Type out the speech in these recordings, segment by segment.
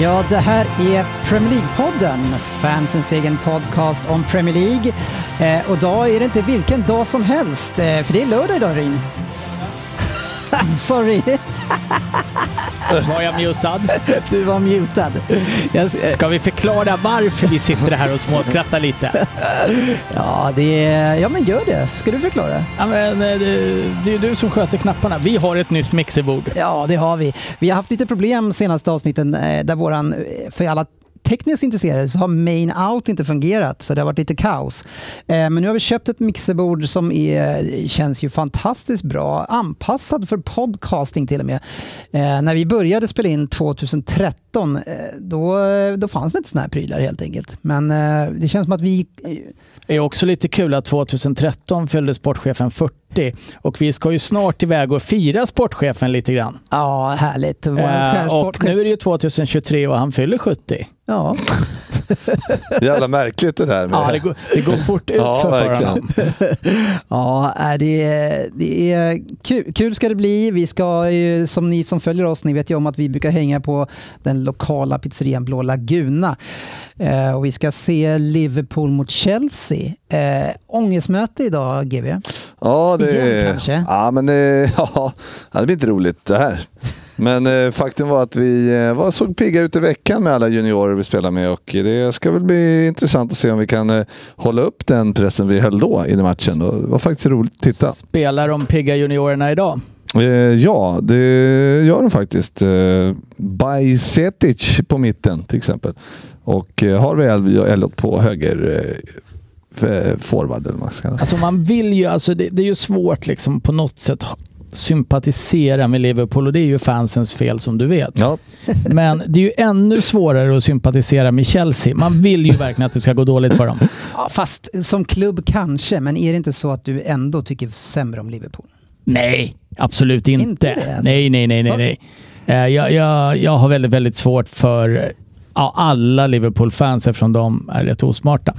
Ja, det här är Premier League-podden, fansens egen podcast om Premier League. Eh, och idag är det inte vilken dag som helst, eh, för det är lördag idag Rin. Sorry, Var jag mutad? du var mutad. Jag, Ska vi förklara varför vi sitter här och småskrattar lite? ja, det är, ja, men gör det. Ska du förklara? Ja, men, eh, det, är ju du som sköter knapparna. Vi har ett nytt mixerbord. Ja, det har vi. Vi har haft lite problem senaste avsnitten eh, där våran, för alla tekniskt intresserade så har main out inte fungerat så det har varit lite kaos. Eh, Men nu har vi köpt ett mixerbord som är, känns ju fantastiskt bra, anpassad för podcasting till och med. Eh, När vi började spela in 2013 eh, då, då fanns det inte såna här prylar helt enkelt. Men det känns som att vi Det är också lite kul att 2013 fyllde sportchefen 40 och vi ska ju snart iväg och fira sportchefen lite grann. Ja, härligt. Och nu är det ju 2023 och han fyller 70. Ja, Jävla märkligt det där. Med Ja, det går, det går fort ut Ja, för honom. Ja, är det, det är kul, kul ska det bli. Vi ska ju, som ni som följer oss, ni vet ju om att vi brukar hänga på den lokala pizzerian Blå Laguna. Eh, och vi ska se Liverpool mot Chelsea. Eh, ångestmöte idag, GB. Ja, det, Igen, kanske? Ja, men eh, ja, det blir inte roligt det här. Men eh, faktum var att vi eh, var, såg pigga ut i veckan med alla juniorer vi spelar med och det ska väl bli intressant att se om vi kan eh, hålla upp den pressen vi höll då i matchen. Och det var faktiskt roligt att titta. Spelar de pigga juniorerna idag? Eh, ja, det gör de faktiskt. Eh, Bajsetic på mitten till exempel. Och eh, Harvey El- Elliot på höger eh, forward. Eller man ska. Alltså man vill ju, alltså det, det är ju svårt liksom på något sätt sympatisera med Liverpool och det är ju fansens fel som du vet. Ja, Men det är ju ännu svårare att sympatisera med Chelsea. Man vill ju verkligen att det ska gå dåligt för dem. Ja, fast som klubb kanske, men är det inte så att du ändå tycker sämre om Liverpool? Nej, absolut inte. Inte det, alltså? Nej, nej, nej, nej. nej. Eh, Jag, jag, jag har väldigt, väldigt svårt för ja, alla Liverpool-fans eftersom de är rätt osmarta.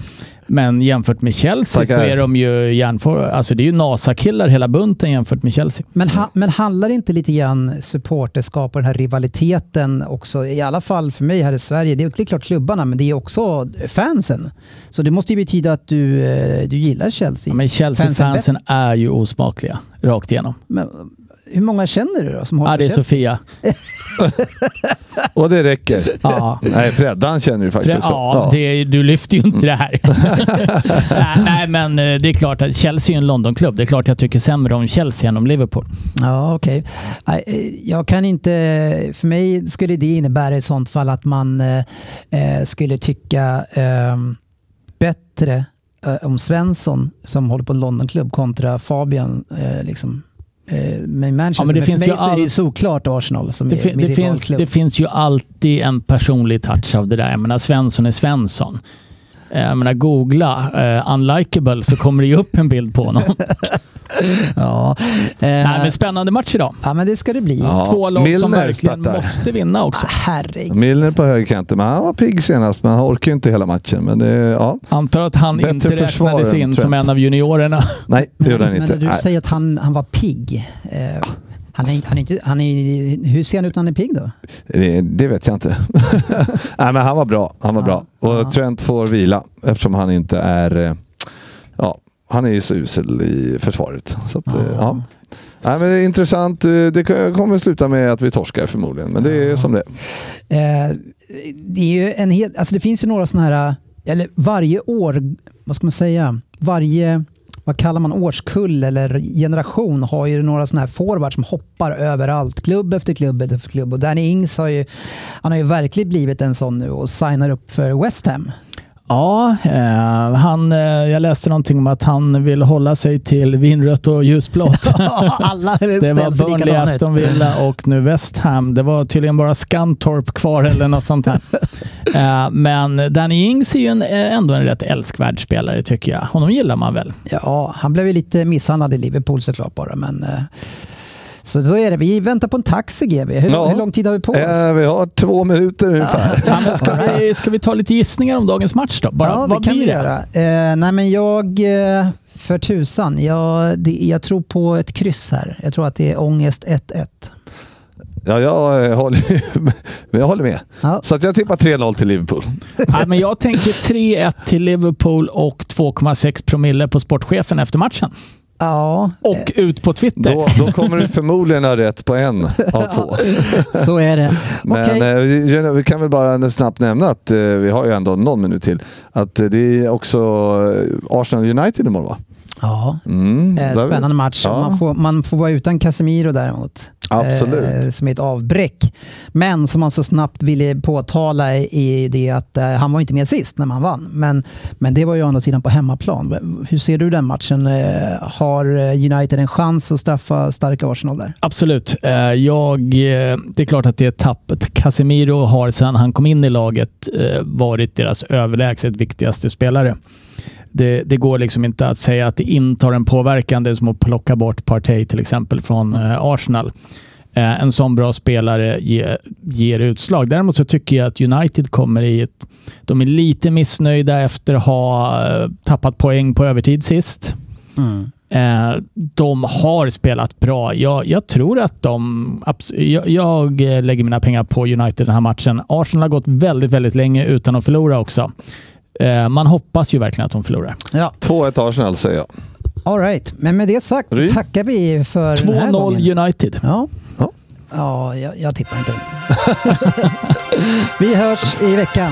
Men jämfört med Chelsea så Tackar. är de ju järnfor... Alltså det är ju NASA-killar hela bunten jämfört med Chelsea. Men, ha, men handlar inte lite grann supporterskap och den här rivaliteten också, i alla fall för mig här i Sverige, det är, klart klubbarna, men det är också fansen. Så det måste ju betyda att du, eh, du gillar Chelsea. Ja, men Fansen Chelsea-fansen är ju osmakliga rakt igenom. Men, hur många känner du då som håller Ja, det är? Sofia. och det räcker. Ja. Nej, Freddan känner du faktiskt också. Ja, det, är- du lyfter ju inte det här. nej, nej, men eh, det är klart att Chelsea är en Londonklubb. Det är klart jag tycker sämre om Chelsea än om Liverpool. Ja, okej. Nej, eh, Jag kan inte... För mig skulle det innebära i sånt fall att man eh, eh, skulle tycka eh, bättre eh, om Svensson som håller på en Londonklubb kontra Fabian. Eh, liksom. Eh, med Manchester. Ja, men det för finns mig ju så är det all- såklart Arsenal som Det, är min det, finns, rivalklubb. det finns ju alltid en personlig touch av det där. Jag menar, Svensson är Svensson. Eh, Jag menar, googla uh, unlikable så kommer det ju upp en bild på honom. Ja. Eh, Nej, men spännande match idag. ja, men det ska det bli. Ja. Två lag som Milner verkligen startar. måste vinna också. Ah, herregud. Milner på högerkanten, men han var pigg senast, men han orkar ju inte hela matchen. Men det, ja, Antar att han Bättre inte räknades in som en av juniorerna. nej, det gjorde han Men inte. när du Nej. säger att han, han var pigg. Eh, han är, han är inte, han är, hur ser han ut när han är pigg då? Det, det vet jag inte. nej, men han var bra. Han var Ja, bra. Och ja. Trent får vila eftersom han inte är... eh, Ja, han är ju så usel i försvaret. Så att, eh, ja. Nej, men det är intressant. Eh, Det kommer sluta med att vi torskar förmodligen, men det är som det. Eh, det, är ju en hel, alltså det finns ju några sådana här, eller varje år, vad ska man säga, varje, vad kallar man årskull eller generation har ju några sådana här forwards som hoppar överallt, klubb efter klubb efter klubb. Och Danny Ings har ju, han har ju verkligen blivit en sån nu och signar upp för West Ham. Ja, eh, han, eh, jag läste någonting om att han vill hålla sig till vinrött och ljusblått. Alla Det var Burnley. Aston Villa och nu West Ham. Det var tydligen bara Scantorp kvar eller något sånt här. Eh, Men Danny Ings är ju en, eh, ändå en rätt älskvärd spelare tycker jag. Honom gillar man väl? Ja, han blev ju lite misshandlad i Liverpool såklart bara, men eh, så, så är det. Vi väntar på en taxi GB. Hur, Ja. hur lång tid har vi på oss? Eh, vi har två minuter ungefär. Ja, men ska, vi, ska vi ta lite gissningar om dagens match då? Bara, ja, vad det kan blir vi det? göra. Eh, nej, men jag, eh, för tusan, jag, det, jag tror på ett kryss här. Jag tror att det är ångest 1-1. Ja, jag, eh, håller, men jag håller med. Ja. Så att jag tippar 3-0 till Liverpool. Nej, men jag tänker 3-1 till Liverpool och 2,6 promille på sportchefen efter matchen. Ja, Och ut på Twitter. Då, då kommer du förmodligen ha rätt på en av två. så är det. Men Okej. eh, vi- kan väl bara snabbt nämna att eh, vi har ju ändå någon minut till. Att eh, det är också Arsenal United imorgon va? Ja, Mm, spännande match. Ja. Man, får, man får vara utan Casemiro däremot. Absolut. Eh, som är ett avbräck. Men som man så snabbt ville påtala i det att eh, han var inte med sist när man vann. Men, men det var ju å andra sidan på hemmaplan. Hur ser du den matchen? Eh, har United en chans att straffa starka Arsenal där? Absolut. Eh, Jag, det är klart att det är tappet. Casemiro har sedan han kom in i laget eh, varit deras överlägset viktigaste spelare. Det, det går liksom inte att säga att det inte har en påverkan. Det är som att plocka bort Partey till exempel från eh, Arsenal. Eh, En sån bra spelare ger, ger utslag. Däremot så tycker jag att United kommer i ett... De är lite missnöjda efter att ha eh, tappat poäng på övertid sist. Eh, de har spelat bra. Jag, jag tror att de... Jag, jag lägger mina pengar på United den här matchen. Arsenal har gått väldigt, väldigt länge utan att förlora också. Eh, man hoppas ju verkligen att de förlorar. Ja, 2-1 Arsenal säger jag. all right. Men med det sagt Ry. tackar vi för den här gången. 2-0 United. Ja, Ja. ja jag, jag tippar inte. vi hörs i veckan.